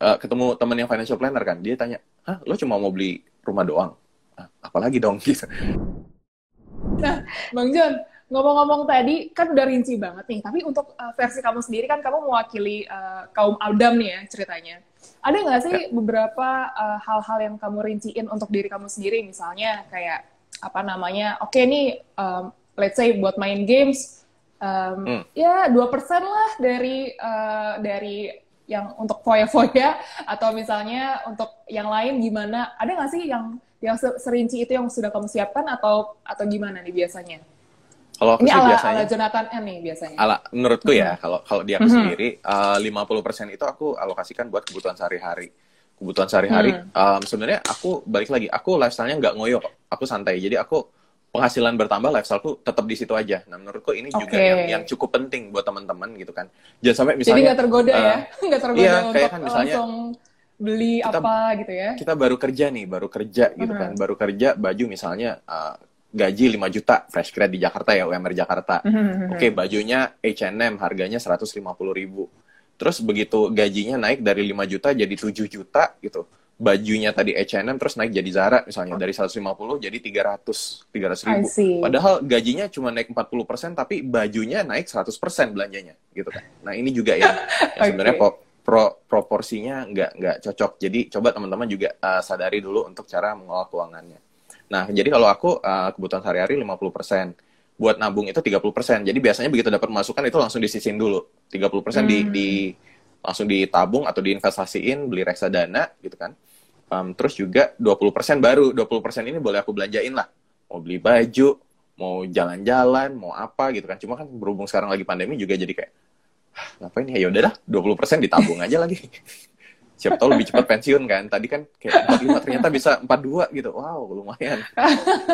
uh, ketemu teman yang financial planner kan. Dia tanya hah lo cuma mau beli rumah doang? Ah, apalagi dong? Gitu. Nah bang John ngomong-ngomong tadi kan udah rinci banget nih. Tapi untuk uh, versi kamu sendiri kan kamu mewakili uh, kaum Aldam nih ya ceritanya. Ada nggak sih ya. beberapa hal-hal uh, yang kamu rinciin untuk diri kamu sendiri? Misalnya kayak apa namanya oke okay nih um, let's say buat main games um, hmm. ya dua persen lah dari uh, dari yang untuk foya-foya atau misalnya untuk yang lain gimana? Ada nggak sih yang yang serinci itu yang sudah kamu siapkan atau atau gimana nih biasanya? Kalau ini ala, biasanya, ala Jonathan N nih biasanya. Ala menurutku ya mm-hmm. kalau kalau dia aku mm-hmm. sendiri uh, eh, 50% itu aku alokasikan buat kebutuhan sehari-hari. Kebutuhan sehari-hari mm. um, sebenarnya aku balik lagi, aku lifestyle-nya nggak ngoyo Aku santai. Jadi aku penghasilan bertambah lifestyleku tetap di situ aja. Nah menurutku ini okay. juga yang, yang cukup penting buat teman-teman gitu kan. Jangan sampai misalnya. Jadi nggak tergoda uh, ya, nggak tergoda iya, untuk kayak kan misalnya, langsung beli kita, apa gitu ya. Kita baru kerja nih, baru kerja gitu uh -huh. kan, baru kerja baju misalnya uh, gaji 5 juta fresh grad di Jakarta ya UMR Jakarta. Uh -huh. Oke okay, bajunya H&M harganya 150 ribu. Terus begitu gajinya naik dari 5 juta jadi 7 juta gitu bajunya tadi H&M terus naik jadi Zara misalnya dari 150 jadi 300 300 ribu padahal gajinya cuma naik 40% tapi bajunya naik 100% belanjanya gitu kan nah ini juga yang okay. sebenarnya pro, pro, proporsinya nggak nggak cocok jadi coba teman-teman juga uh, sadari dulu untuk cara mengelola keuangannya nah jadi kalau aku uh, kebutuhan sehari-hari 50% buat nabung itu 30%. Jadi biasanya begitu dapat masukan itu langsung disisin dulu. 30% hmm. di, di langsung ditabung atau diinvestasiin, beli reksadana gitu kan. Um, terus juga 20% baru. 20% ini boleh aku belanjain lah. Mau beli baju mau jalan-jalan mau apa gitu kan. Cuma kan berhubung sekarang lagi pandemi juga jadi kayak ngapain ya? Udah dah 20% ditabung aja lagi siapa tahu lebih cepat pensiun kan tadi kan kayak 45 ternyata bisa 42 gitu wow lumayan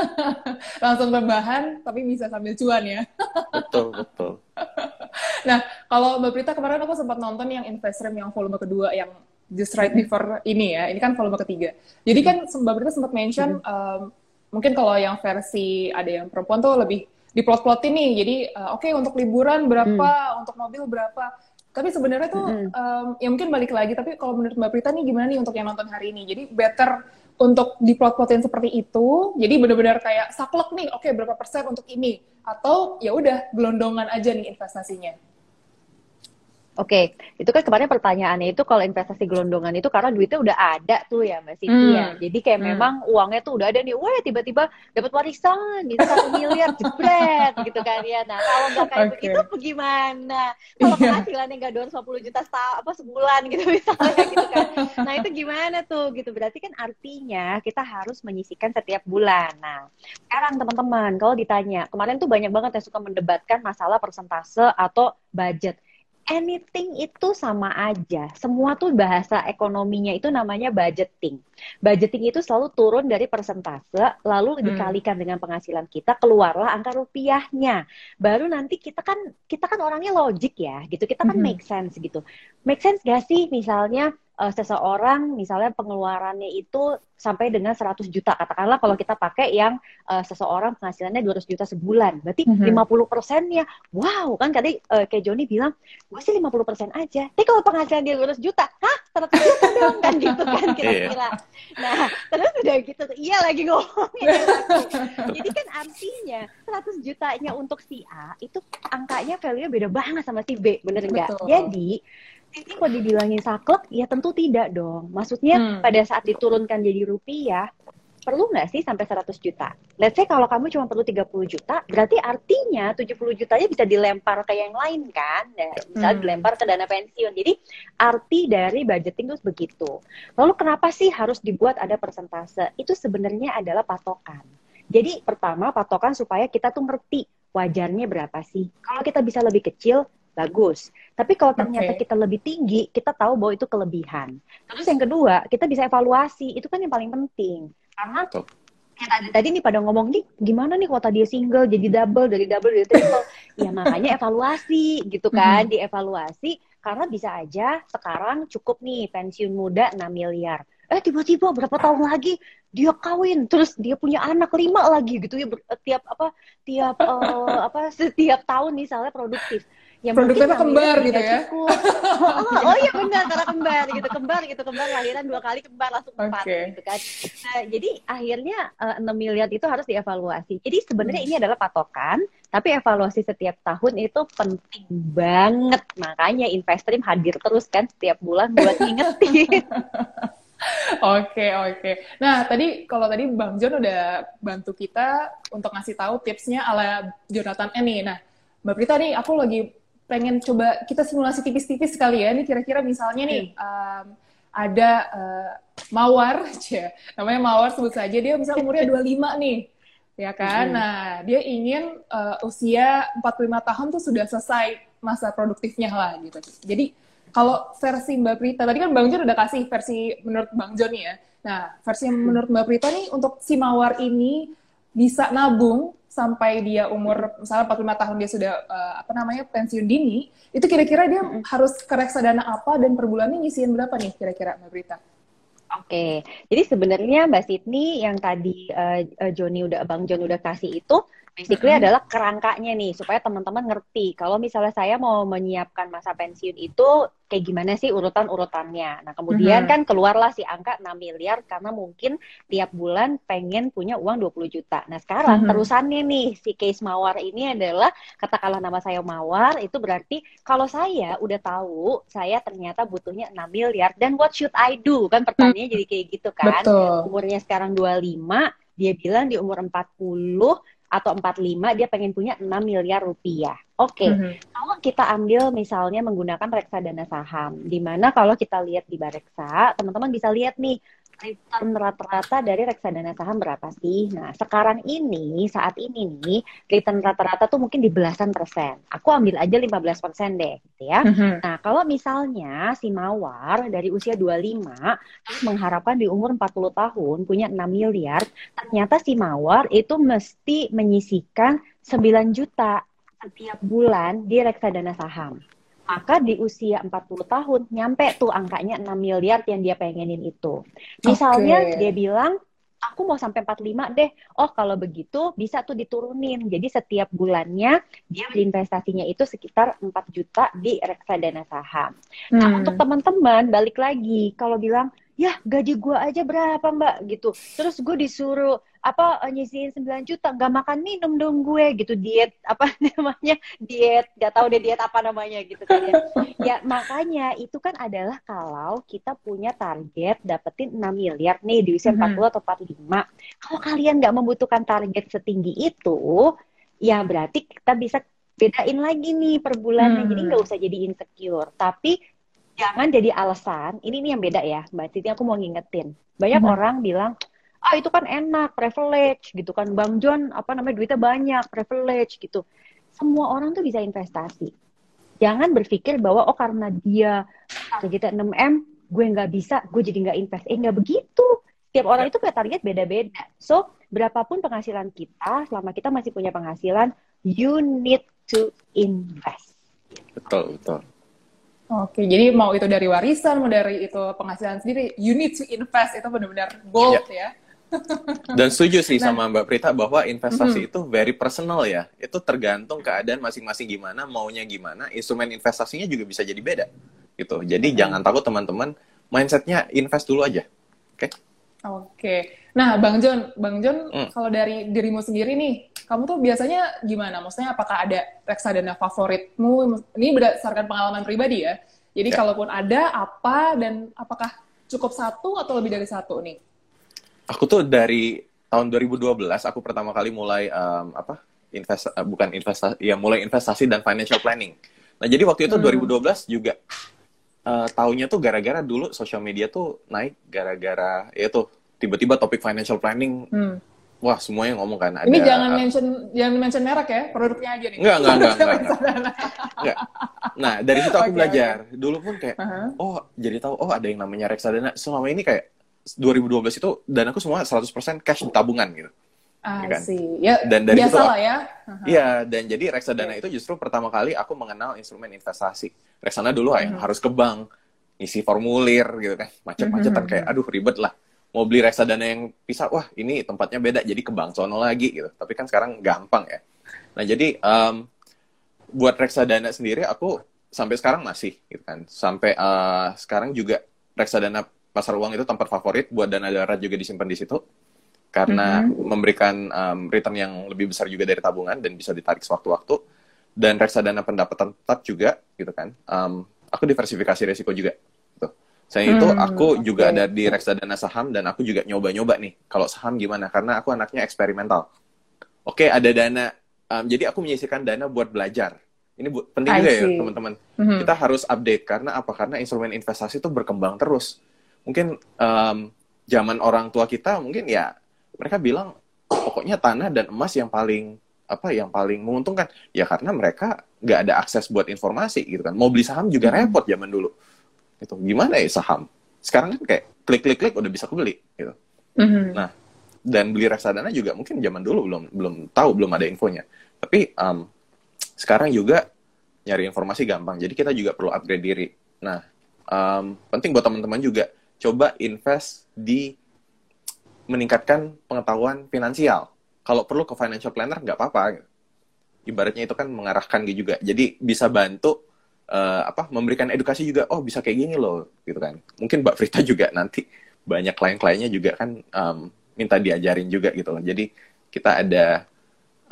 langsung rebahan tapi bisa sambil cuan ya betul betul nah kalau Mbak Prita kemarin aku sempat nonton yang Investram yang volume kedua yang just right before ini ya. Ini kan volume ketiga. Jadi kan Mbak Brita sempat mention um, mungkin kalau yang versi ada yang perempuan tuh lebih diplot-plotin nih. Jadi uh, oke okay, untuk liburan berapa, hmm. untuk mobil berapa. Tapi sebenarnya tuh hmm. um, ya mungkin balik lagi. Tapi kalau menurut Mbak Prita nih gimana nih untuk yang nonton hari ini? Jadi better untuk diplot-plotin seperti itu. Jadi benar-benar kayak saklek nih. Oke okay, berapa persen untuk ini? Atau ya udah gelondongan aja nih investasinya. Oke, itu kan kemarin pertanyaannya itu kalau investasi gelondongan itu karena duitnya udah ada tuh ya Mbak Siti hmm. ya. Jadi kayak hmm. memang uangnya tuh udah ada nih, wah tiba-tiba dapat warisan gitu satu miliar jebret gitu kan ya. Nah kalau nggak kayak okay. begitu bagaimana? Kalau yeah. penghasilannya nggak 250 juta setahun apa sebulan gitu misalnya gitu kan. Nah itu gimana tuh gitu? Berarti kan artinya kita harus menyisikan setiap bulan. Nah sekarang teman-teman kalau ditanya kemarin tuh banyak banget yang suka mendebatkan masalah persentase atau budget anything itu sama aja. Semua tuh bahasa ekonominya itu namanya budgeting. Budgeting itu selalu turun dari persentase, lalu hmm. dikalikan dengan penghasilan kita, keluarlah angka rupiahnya. Baru nanti kita kan kita kan orangnya logik ya, gitu. Kita kan hmm. make sense gitu. Make sense gak sih misalnya uh, seseorang misalnya pengeluarannya itu sampai dengan 100 juta. Katakanlah kalau kita pakai yang uh, seseorang penghasilannya 200 juta sebulan. Berarti mm -hmm. 50 persennya wow kan tadi uh, kayak Joni bilang gue sih 50 persen aja. Tapi kalau penghasilan dia 200 juta hah 100 juta dong kan gitu kan iya. kira-kira. Nah terus udah gitu iya lagi ngomongin jadi kan artinya 100 jutanya untuk si A itu angkanya value beda banget sama si B bener nggak? Jadi ini kok dibilangin saklek? Ya tentu tidak dong. Maksudnya hmm. pada saat diturunkan jadi rupiah, perlu nggak sih sampai 100 juta? Let's say kalau kamu cuma perlu 30 juta, berarti artinya 70 jutanya bisa dilempar ke yang lain kan? Nah, misalnya hmm. dilempar ke dana pensiun. Jadi arti dari budgeting itu begitu. Lalu kenapa sih harus dibuat ada persentase? Itu sebenarnya adalah patokan. Jadi pertama patokan supaya kita tuh ngerti wajarnya berapa sih. Kalau kita bisa lebih kecil, bagus. Tapi kalau ternyata okay. kita lebih tinggi, kita tahu bahwa itu kelebihan. Terus yang kedua, kita bisa evaluasi. Itu kan yang paling penting. Karena kita tadi nih pada ngomong nih gimana nih kalau tadi single jadi double dari double dari triple ya makanya evaluasi gitu kan mm-hmm. dievaluasi karena bisa aja sekarang cukup nih pensiun muda 6 miliar eh tiba-tiba berapa tahun lagi dia kawin terus dia punya anak lima lagi gitu ya tiap apa tiap uh, apa setiap tahun misalnya produktif ya produknya tuh kembar gitu ya cukup. oh, oh iya benar karena kembar gitu kembar gitu kembar lahiran dua kali kembar langsung empat okay. gitu kan nah, jadi akhirnya uh, eh, 6 miliar itu harus dievaluasi jadi sebenarnya hmm. ini adalah patokan tapi evaluasi setiap tahun itu penting banget makanya Investream hadir terus kan setiap bulan buat ngingetin Oke oke. Nah tadi kalau tadi Bang John udah bantu kita untuk ngasih tahu tipsnya ala Jonathan ini. Nah Mbak Prita nih aku lagi pengen coba kita simulasi tipis-tipis sekali ya. Ini kira-kira misalnya nih um, ada uh, mawar, ya, namanya mawar sebut saja dia misal umurnya 25 nih, ya kan? Nah dia ingin uh, usia 45 tahun tuh sudah selesai masa produktifnya lah gitu. Jadi kalau versi Mbak Prita tadi kan Bang John udah kasih versi menurut Bang John ya. Nah versi menurut Mbak Prita nih untuk si mawar ini bisa nabung sampai dia umur misalnya 45 tahun dia sudah uh, apa namanya pensiun dini, itu kira-kira dia mm -hmm. harus ke reksadana apa dan per bulannya nyisihin berapa nih kira-kira Mbak Brita? Oke, jadi sebenarnya Mbak Sydney yang tadi uh, Joni udah Bang John udah kasih itu basically mm -hmm. adalah kerangkanya nih supaya teman-teman ngerti kalau misalnya saya mau menyiapkan masa pensiun itu kayak gimana sih urutan-urutannya. Nah, kemudian mm -hmm. kan keluarlah si angka 6 miliar karena mungkin tiap bulan pengen punya uang 20 juta. Nah, sekarang mm -hmm. terusannya nih si case Mawar ini adalah katakanlah nama saya Mawar itu berarti kalau saya udah tahu saya ternyata butuhnya 6 miliar dan what should I do? Kan pertanyaannya mm -hmm. jadi kayak gitu kan. Betul. Umurnya sekarang 25, dia bilang di umur 40 atau 45 dia pengen punya 6 miliar rupiah. Oke, okay. mm -hmm. kalau kita ambil misalnya menggunakan reksadana saham, di mana kalau kita lihat di Bareksa, teman-teman bisa lihat nih rata-rata dari reksadana saham berapa sih? Nah, sekarang ini, saat ini nih, return rata-rata tuh mungkin di belasan persen. Aku ambil aja 15 persen deh, gitu ya. Mm-hmm. Nah, kalau misalnya si Mawar dari usia 25, terus mengharapkan di umur 40 tahun punya 6 miliar, ternyata si Mawar itu mesti menyisikan 9 juta setiap bulan di reksadana saham maka di usia 40 tahun nyampe tuh angkanya 6 miliar yang dia pengenin itu. Misalnya okay. dia bilang aku mau sampai 45 deh. Oh, kalau begitu bisa tuh diturunin. Jadi setiap bulannya dia investasinya itu sekitar 4 juta di reksadana saham. Nah, hmm. Nah, untuk teman-teman balik lagi kalau bilang ya gaji gue aja berapa mbak gitu terus gue disuruh apa eh, nyisihin 9 juta nggak makan minum dong gue gitu diet apa namanya diet nggak tahu deh diet apa namanya gitu kan ya. ya makanya itu kan adalah kalau kita punya target dapetin 6 miliar nih di usia mm -hmm. 40 atau 45 kalau kalian nggak membutuhkan target setinggi itu ya berarti kita bisa bedain lagi nih per bulannya hmm. jadi nggak usah jadi insecure tapi jangan jadi alasan ini nih yang beda ya mbak Titi aku mau ngingetin banyak hmm. orang bilang ah itu kan enak privilege gitu kan. Bang John apa namanya duitnya banyak privilege gitu. Semua orang tuh bisa investasi. Jangan berpikir bahwa oh karena dia targetnya 6 m gue nggak bisa gue jadi nggak invest. Eh nggak begitu. Tiap orang itu punya target beda-beda. So berapapun penghasilan kita selama kita masih punya penghasilan you need to invest. Betul betul. Oke, jadi mau itu dari warisan, mau dari itu penghasilan sendiri, you need to invest. Itu benar-benar gold yeah. ya. Dan setuju sih nah, sama Mbak Prita bahwa investasi mm -hmm. itu very personal ya. Itu tergantung keadaan masing-masing gimana, maunya gimana, instrumen investasinya juga bisa jadi beda. Gitu. Jadi mm -hmm. jangan takut teman-teman, mindsetnya invest dulu aja. Oke? Okay? Oke. Nah, Bang John, Bang John, mm. kalau dari dirimu sendiri nih, kamu tuh biasanya gimana? Maksudnya apakah ada reksadana favoritmu? Ini berdasarkan pengalaman pribadi ya. Jadi yeah. kalaupun ada, apa dan apakah cukup satu atau lebih dari satu nih? Aku tuh dari tahun 2012 aku pertama kali mulai um, apa? Invest uh, bukan investasi ya mulai investasi dan financial planning. Nah, jadi waktu itu hmm. 2012 juga uh, tahunya tuh gara-gara dulu sosial media tuh naik gara-gara ya tuh tiba-tiba topik financial planning hmm wah semuanya ngomong kan ada ini jangan mention jangan mention merek ya produknya aja nih enggak enggak enggak enggak, enggak. enggak. nah dari situ aku okay, belajar okay. dulu pun kayak uh-huh. oh jadi tahu oh ada yang namanya reksadana selama ini kayak 2012 itu dan aku semua 100% cash di tabungan gitu Ah, kan? sih. Ya, dan dari biasa lah ya. Iya, dan jadi reksadana yeah. itu justru pertama kali aku mengenal instrumen investasi. Reksadana dulu uh-huh. harus ke bank, isi formulir gitu kan, macet-macetan uh-huh. kayak aduh ribet lah mau beli reksadana yang pisah, wah ini tempatnya beda, jadi ke bank sono lagi gitu. Tapi kan sekarang gampang ya. Nah jadi um, buat reksadana sendiri aku sampai sekarang masih gitu kan sampai uh, sekarang juga reksadana pasar uang itu tempat favorit buat dana darurat juga disimpan di situ karena mm-hmm. memberikan um, return yang lebih besar juga dari tabungan dan bisa ditarik sewaktu-waktu dan reksadana pendapatan tetap juga gitu kan um, aku diversifikasi resiko juga gitu. Saya itu mm, aku juga okay. ada di reksadana saham dan aku juga nyoba-nyoba nih kalau saham gimana karena aku anaknya eksperimental. Oke, okay, ada dana um, jadi aku menyisihkan dana buat belajar. Ini bu penting juga ya teman-teman. Mm-hmm. Kita harus update karena apa? Karena instrumen investasi itu berkembang terus. Mungkin um, zaman orang tua kita mungkin ya mereka bilang pokoknya tanah dan emas yang paling apa yang paling menguntungkan. Ya karena mereka nggak ada akses buat informasi gitu kan. Mau beli saham juga hmm. repot zaman dulu. Itu gimana ya saham? Sekarang kan kayak klik klik klik udah bisa kebeli gitu. Mm-hmm. nah dan beli reksadana juga mungkin zaman dulu belum belum tahu belum ada infonya. Tapi um, sekarang juga nyari informasi gampang. Jadi kita juga perlu upgrade diri. Nah um, penting buat teman-teman juga coba invest di meningkatkan pengetahuan finansial. Kalau perlu ke financial planner nggak apa-apa. Ibaratnya itu kan mengarahkan gitu juga. Jadi bisa bantu uh, apa memberikan edukasi juga. Oh bisa kayak gini loh, gitu kan. Mungkin Mbak Frita juga nanti banyak klien-kliennya juga kan um, minta diajarin juga gitu loh. Jadi kita ada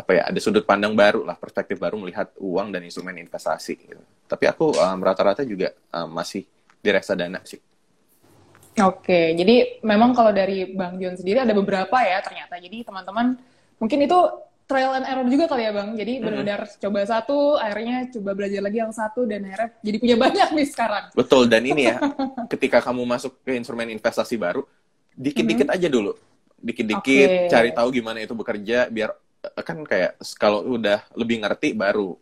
apa ya ada sudut pandang baru lah perspektif baru melihat uang dan instrumen investasi gitu. tapi aku um, rata-rata juga um, masih di reksadana sih Oke, jadi memang kalau dari Bang John sendiri ada beberapa ya ternyata. Jadi teman-teman mungkin itu trial and error juga kali ya Bang. Jadi benar-benar coba satu, akhirnya coba belajar lagi yang satu dan akhirnya jadi punya banyak nih sekarang. Betul dan ini ya, ketika kamu masuk ke instrumen investasi baru, dikit-dikit mm -hmm. aja dulu. Dikit-dikit okay. cari tahu gimana itu bekerja biar kan kayak kalau udah lebih ngerti baru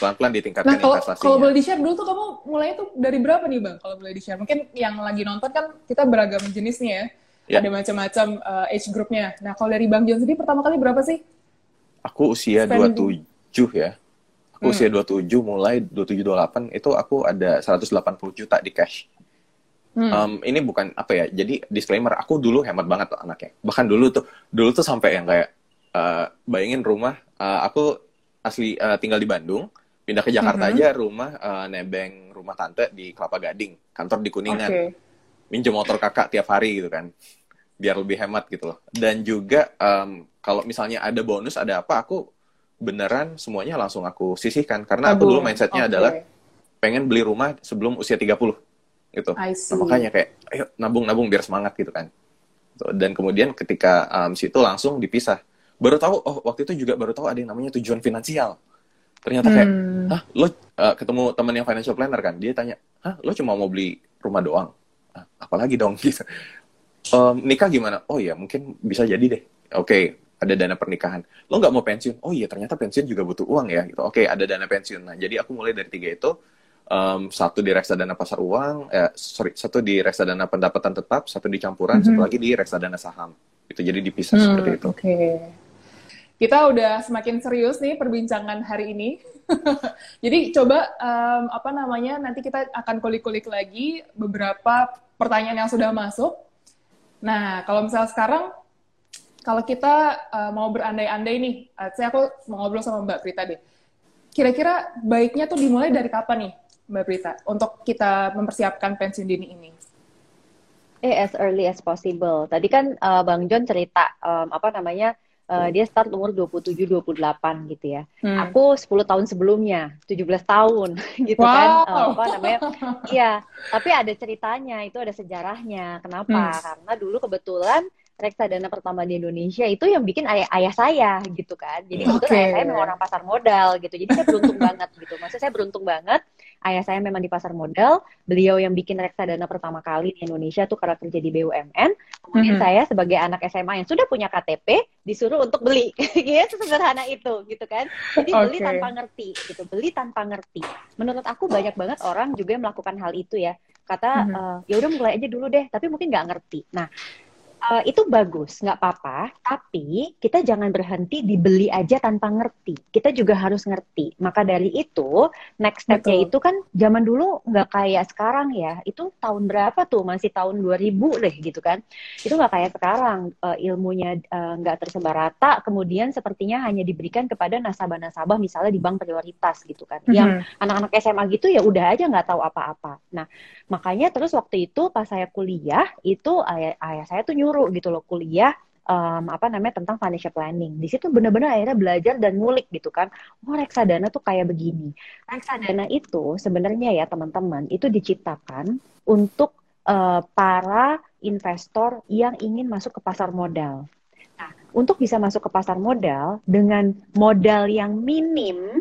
pelan-pelan ditingkatkan nah, kalau, investasinya. Kalau boleh di-share dulu tuh kamu mulai tuh dari berapa nih Bang? Kalau boleh di-share. Mungkin yang lagi nonton kan kita beragam jenis nih ya. ya. Ada macam-macam uh, age groupnya. Nah, kalau dari Bang John sendiri pertama kali berapa sih? Aku usia Spend 27 ya. Aku hmm. usia 27 mulai 27 28 itu aku ada 180 juta di cash. Hmm. Um, ini bukan apa ya. Jadi disclaimer, aku dulu hemat banget tuh anaknya. Bahkan dulu tuh dulu tuh sampai yang kayak uh, bayangin rumah uh, aku asli uh, tinggal di Bandung pindah ke Jakarta mm -hmm. aja rumah uh, nebeng rumah tante di Kelapa Gading kantor di Kuningan. Okay. minjem motor kakak tiap hari gitu kan biar lebih hemat gitu loh. Dan juga um, kalau misalnya ada bonus ada apa aku beneran semuanya langsung aku sisihkan. Karena Aduh, aku dulu mindsetnya okay. adalah pengen beli rumah sebelum usia 30 gitu. Nah, makanya kayak ayo nabung nabung biar semangat gitu kan. Dan kemudian ketika um, situ langsung dipisah. Baru tahu oh waktu itu juga baru tahu ada yang namanya tujuan finansial ternyata kayak hmm. hah lo uh, ketemu teman yang financial planner kan? Dia tanya hah lo cuma mau beli rumah doang? Ah, apalagi dong. Gitu. Um, nikah gimana? Oh ya mungkin bisa jadi deh. Oke okay, ada dana pernikahan. Lo nggak mau pensiun? Oh iya ternyata pensiun juga butuh uang ya. Gitu. Oke okay, ada dana pensiun. Nah jadi aku mulai dari tiga itu um, satu di reksadana pasar uang eh, sorry satu di reksadana pendapatan tetap satu di campuran mm -hmm. satu lagi di reksadana saham. Itu jadi dipisah hmm, seperti itu. oke. okay kita udah semakin serius nih perbincangan hari ini. Jadi coba um, apa namanya nanti kita akan kulik-kulik lagi beberapa pertanyaan yang sudah masuk. Nah kalau misalnya sekarang kalau kita uh, mau berandai-andai nih, saya aku mau ngobrol sama Mbak Prita deh. Kira-kira baiknya tuh dimulai dari kapan nih, Mbak Prita, untuk kita mempersiapkan pensiun dini ini? Eh, as early as possible. Tadi kan uh, Bang John cerita um, apa namanya uh, dia start umur 27 28 gitu ya. Hmm. Aku 10 tahun sebelumnya, 17 tahun gitu wow. kan. Uh, apa namanya? Iya, tapi ada ceritanya, itu ada sejarahnya. Kenapa? Hmm. Karena dulu kebetulan reksadana pertama di Indonesia itu yang bikin ayah, ayah saya gitu kan. Jadi kebetulan okay. ayah saya memang orang pasar modal gitu. Jadi saya beruntung banget gitu. Maksudnya saya beruntung banget. Ayah saya memang di pasar modal. Beliau yang bikin reksadana pertama kali di Indonesia tuh karena kerja di BUMN. Kemudian mm -hmm. saya sebagai anak SMA yang sudah punya KTP disuruh untuk beli. ya sesederhana itu gitu kan. Jadi okay. beli tanpa ngerti gitu. Beli tanpa ngerti. Menurut aku banyak banget orang juga yang melakukan hal itu ya. Kata mm -hmm. uh, ya udah mulai aja dulu deh, tapi mungkin nggak ngerti. Nah, uh, itu bagus, nggak apa-apa. Tapi kita jangan berhenti dibeli aja tanpa ngerti. Kita juga harus ngerti. Maka dari itu, next stepnya itu kan zaman dulu nggak kayak sekarang ya. Itu tahun berapa tuh? Masih tahun 2000 deh gitu kan. Itu nggak kayak sekarang. Uh, ilmunya uh, nggak uh, tersebar rata. Kemudian sepertinya hanya diberikan kepada nasabah-nasabah misalnya di bank prioritas gitu kan. Mm -hmm. Yang anak-anak SMA gitu ya udah aja nggak tahu apa-apa. Nah, makanya terus waktu itu pas saya kuliah itu ayah, ayah saya tuh nyuruh gitu loh kuliah um, apa namanya tentang financial planning. Di situ benar-benar akhirnya belajar dan ngulik gitu kan. Oh reksadana tuh kayak begini. Reksadana itu sebenarnya ya teman-teman itu diciptakan untuk uh, para investor yang ingin masuk ke pasar modal. Nah, untuk bisa masuk ke pasar modal dengan modal yang minim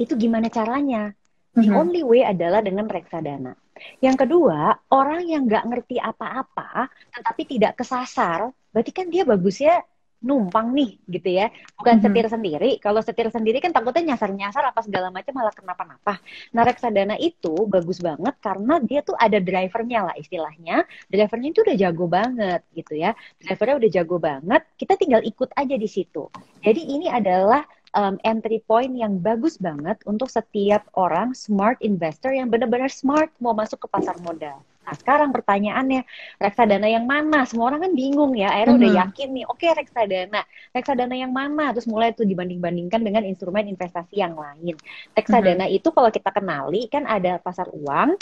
itu gimana caranya? The mm -hmm. only way adalah dengan reksadana. Yang kedua, orang yang nggak ngerti apa-apa, tetapi tidak kesasar, berarti kan dia bagusnya numpang nih gitu ya. Bukan mm -hmm. setir sendiri. Kalau setir sendiri kan takutnya nyasar-nyasar apa segala macam malah kenapa-napa. Nah reksadana itu bagus banget karena dia tuh ada drivernya lah istilahnya. Drivernya itu udah jago banget gitu ya. Drivernya udah jago banget kita tinggal ikut aja di situ. Jadi ini adalah um, entry point yang bagus banget untuk setiap orang smart investor yang benar-benar smart mau masuk ke pasar modal. Nah, sekarang pertanyaannya, reksadana yang mana? Semua orang kan bingung ya. Akhirnya mm -hmm. udah yakin nih, oke okay, reksadana. Reksadana yang mana? Terus mulai tuh dibanding-bandingkan dengan instrumen investasi yang lain. Reksadana mm -hmm. itu kalau kita kenali kan ada pasar uang,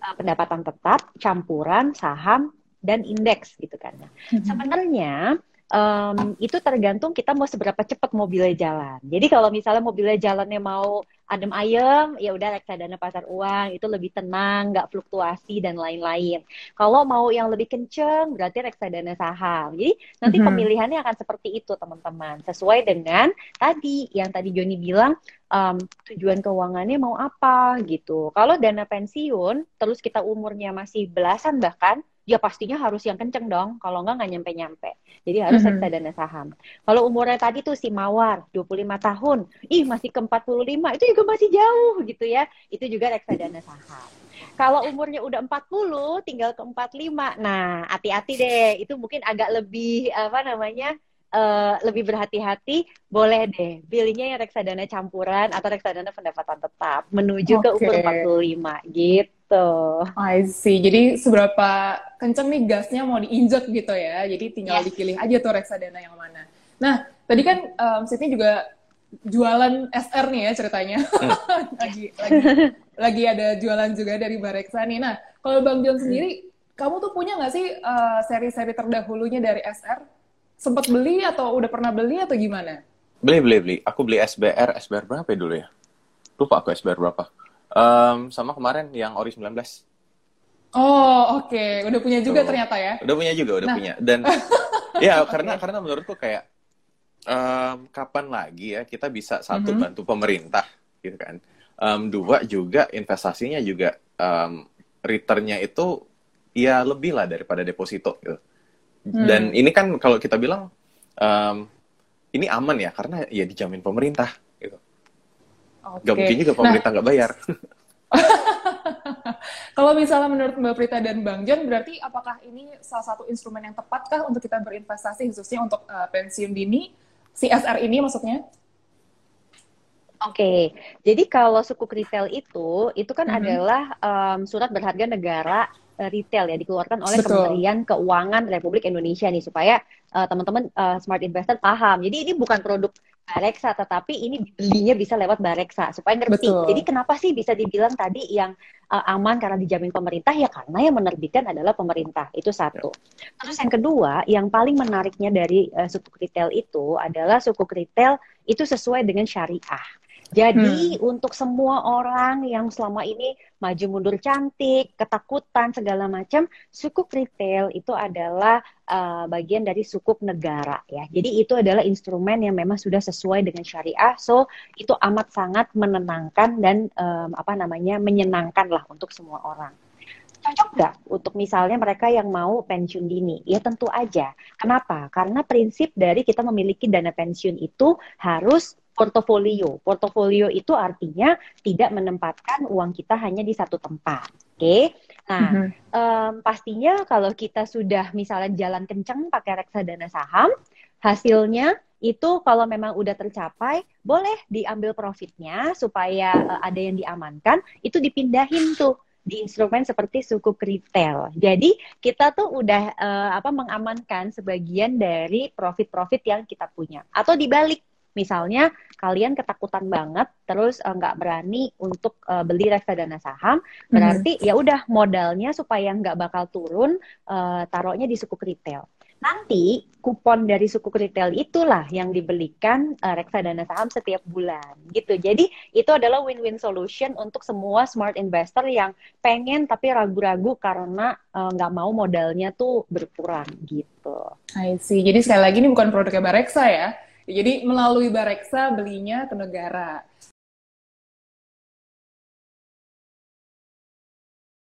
uh, pendapatan tetap, campuran, saham, dan indeks gitu kan. Nah, -hmm. Sebenarnya um, itu tergantung kita mau seberapa cepat mobilnya jalan. Jadi kalau misalnya mobilnya jalannya mau adem ayem, ya udah reksadana pasar uang itu lebih tenang, nggak fluktuasi dan lain-lain. Kalau mau yang lebih kenceng, berarti reksadana saham. Jadi nanti mm -hmm. pemilihannya akan seperti itu teman-teman, sesuai dengan tadi yang tadi Joni bilang um, tujuan keuangannya mau apa gitu. Kalau dana pensiun, terus kita umurnya masih belasan bahkan ya pastinya harus yang kenceng dong. Kalau enggak nggak nyampe-nyampe. Jadi harus mm -hmm. reksadana saham. Kalau umurnya tadi tuh si Mawar 25 tahun, ih masih ke 45, itu juga masih jauh gitu ya. Itu juga reksadana saham. Kalau umurnya udah 40, tinggal ke 45. Nah, hati-hati deh. Itu mungkin agak lebih apa namanya? Uh, lebih berhati-hati, boleh deh pilihnya yang reksadana campuran atau reksadana pendapatan tetap menuju okay. ke umur 45 gitu gitu. I see. Jadi seberapa kenceng nih gasnya mau diinjek gitu ya. Jadi tinggal yes. dipilih aja tuh reksadana yang mana. Nah, tadi kan um, Sydney juga jualan SR nih ya ceritanya. Hmm. lagi lagi lagi ada jualan juga dari Bareksa nih. Nah, kalau Bang John sendiri, kamu tuh punya nggak sih uh, seri-seri terdahulunya dari SR? Sempat beli atau udah pernah beli atau gimana? Beli, beli, beli. Aku beli SBR, SBR berapa ya dulu ya? Lupa aku SBR berapa. Um, sama kemarin yang Ori 19. Oh, oke. Okay. Udah punya juga Tuh. ternyata ya? Udah punya juga, udah nah. punya. Dan ya karena okay. karena menurutku kayak um, kapan lagi ya kita bisa satu mm -hmm. bantu pemerintah gitu kan. Um, dua juga investasinya juga um, returnnya itu ya lebih lah daripada deposito gitu. Hmm. Dan ini kan kalau kita bilang um, ini aman ya karena ya dijamin pemerintah Okay. Gak mungkin juga pemerintah nggak nah, bayar. Kalau misalnya menurut Mbak Prita dan Bang John, berarti apakah ini salah satu instrumen yang tepatkah untuk kita berinvestasi khususnya untuk uh, pensiun dini, CSR ini maksudnya? Oke, okay. jadi kalau suku retail itu, itu kan mm -hmm. adalah um, surat berharga negara uh, retail ya dikeluarkan oleh Betul. Kementerian Keuangan Republik Indonesia nih supaya uh, teman-teman uh, smart investor paham. Jadi ini bukan produk Bareksa, tetapi ini belinya bisa lewat Bareksa supaya ngerti. Betul. Jadi kenapa sih bisa dibilang tadi yang uh, aman karena dijamin pemerintah ya karena yang menerbitkan adalah pemerintah itu satu. Terus yang kedua, yang paling menariknya dari uh, suku retail itu adalah suku retail itu sesuai dengan syariah. Jadi hmm. untuk semua orang yang selama ini maju mundur cantik, ketakutan segala macam, sukuk retail itu adalah uh, bagian dari sukuk negara ya. Jadi itu adalah instrumen yang memang sudah sesuai dengan syariah. So itu amat sangat menenangkan dan um, apa namanya menyenangkan lah untuk semua orang cocok nggak untuk misalnya mereka yang mau pensiun dini? Ya tentu aja. Kenapa? Karena prinsip dari kita memiliki dana pensiun itu harus portofolio. Portofolio itu artinya tidak menempatkan uang kita hanya di satu tempat. Oke. Okay? Nah, mm -hmm. um, pastinya kalau kita sudah misalnya jalan kencang pakai reksadana saham, hasilnya itu kalau memang udah tercapai, boleh diambil profitnya supaya uh, ada yang diamankan, itu dipindahin tuh di instrumen seperti suku retail. Jadi kita tuh udah uh, apa mengamankan sebagian dari profit-profit yang kita punya. Atau dibalik, misalnya kalian ketakutan banget terus eh, nggak uh, berani untuk uh, beli reksadana saham, berarti mm -hmm. ya udah modalnya supaya nggak bakal turun, uh, taruhnya di suku retail. Nanti kupon dari suku retail itulah yang dibelikan uh, reksadana saham setiap bulan gitu. Jadi itu adalah win-win solution untuk semua smart investor yang pengen tapi ragu-ragu karena nggak uh, mau modalnya tuh berkurang gitu. I see. Jadi sekali lagi ini bukan produknya Bareksa ya. Jadi melalui Bareksa belinya ke negara.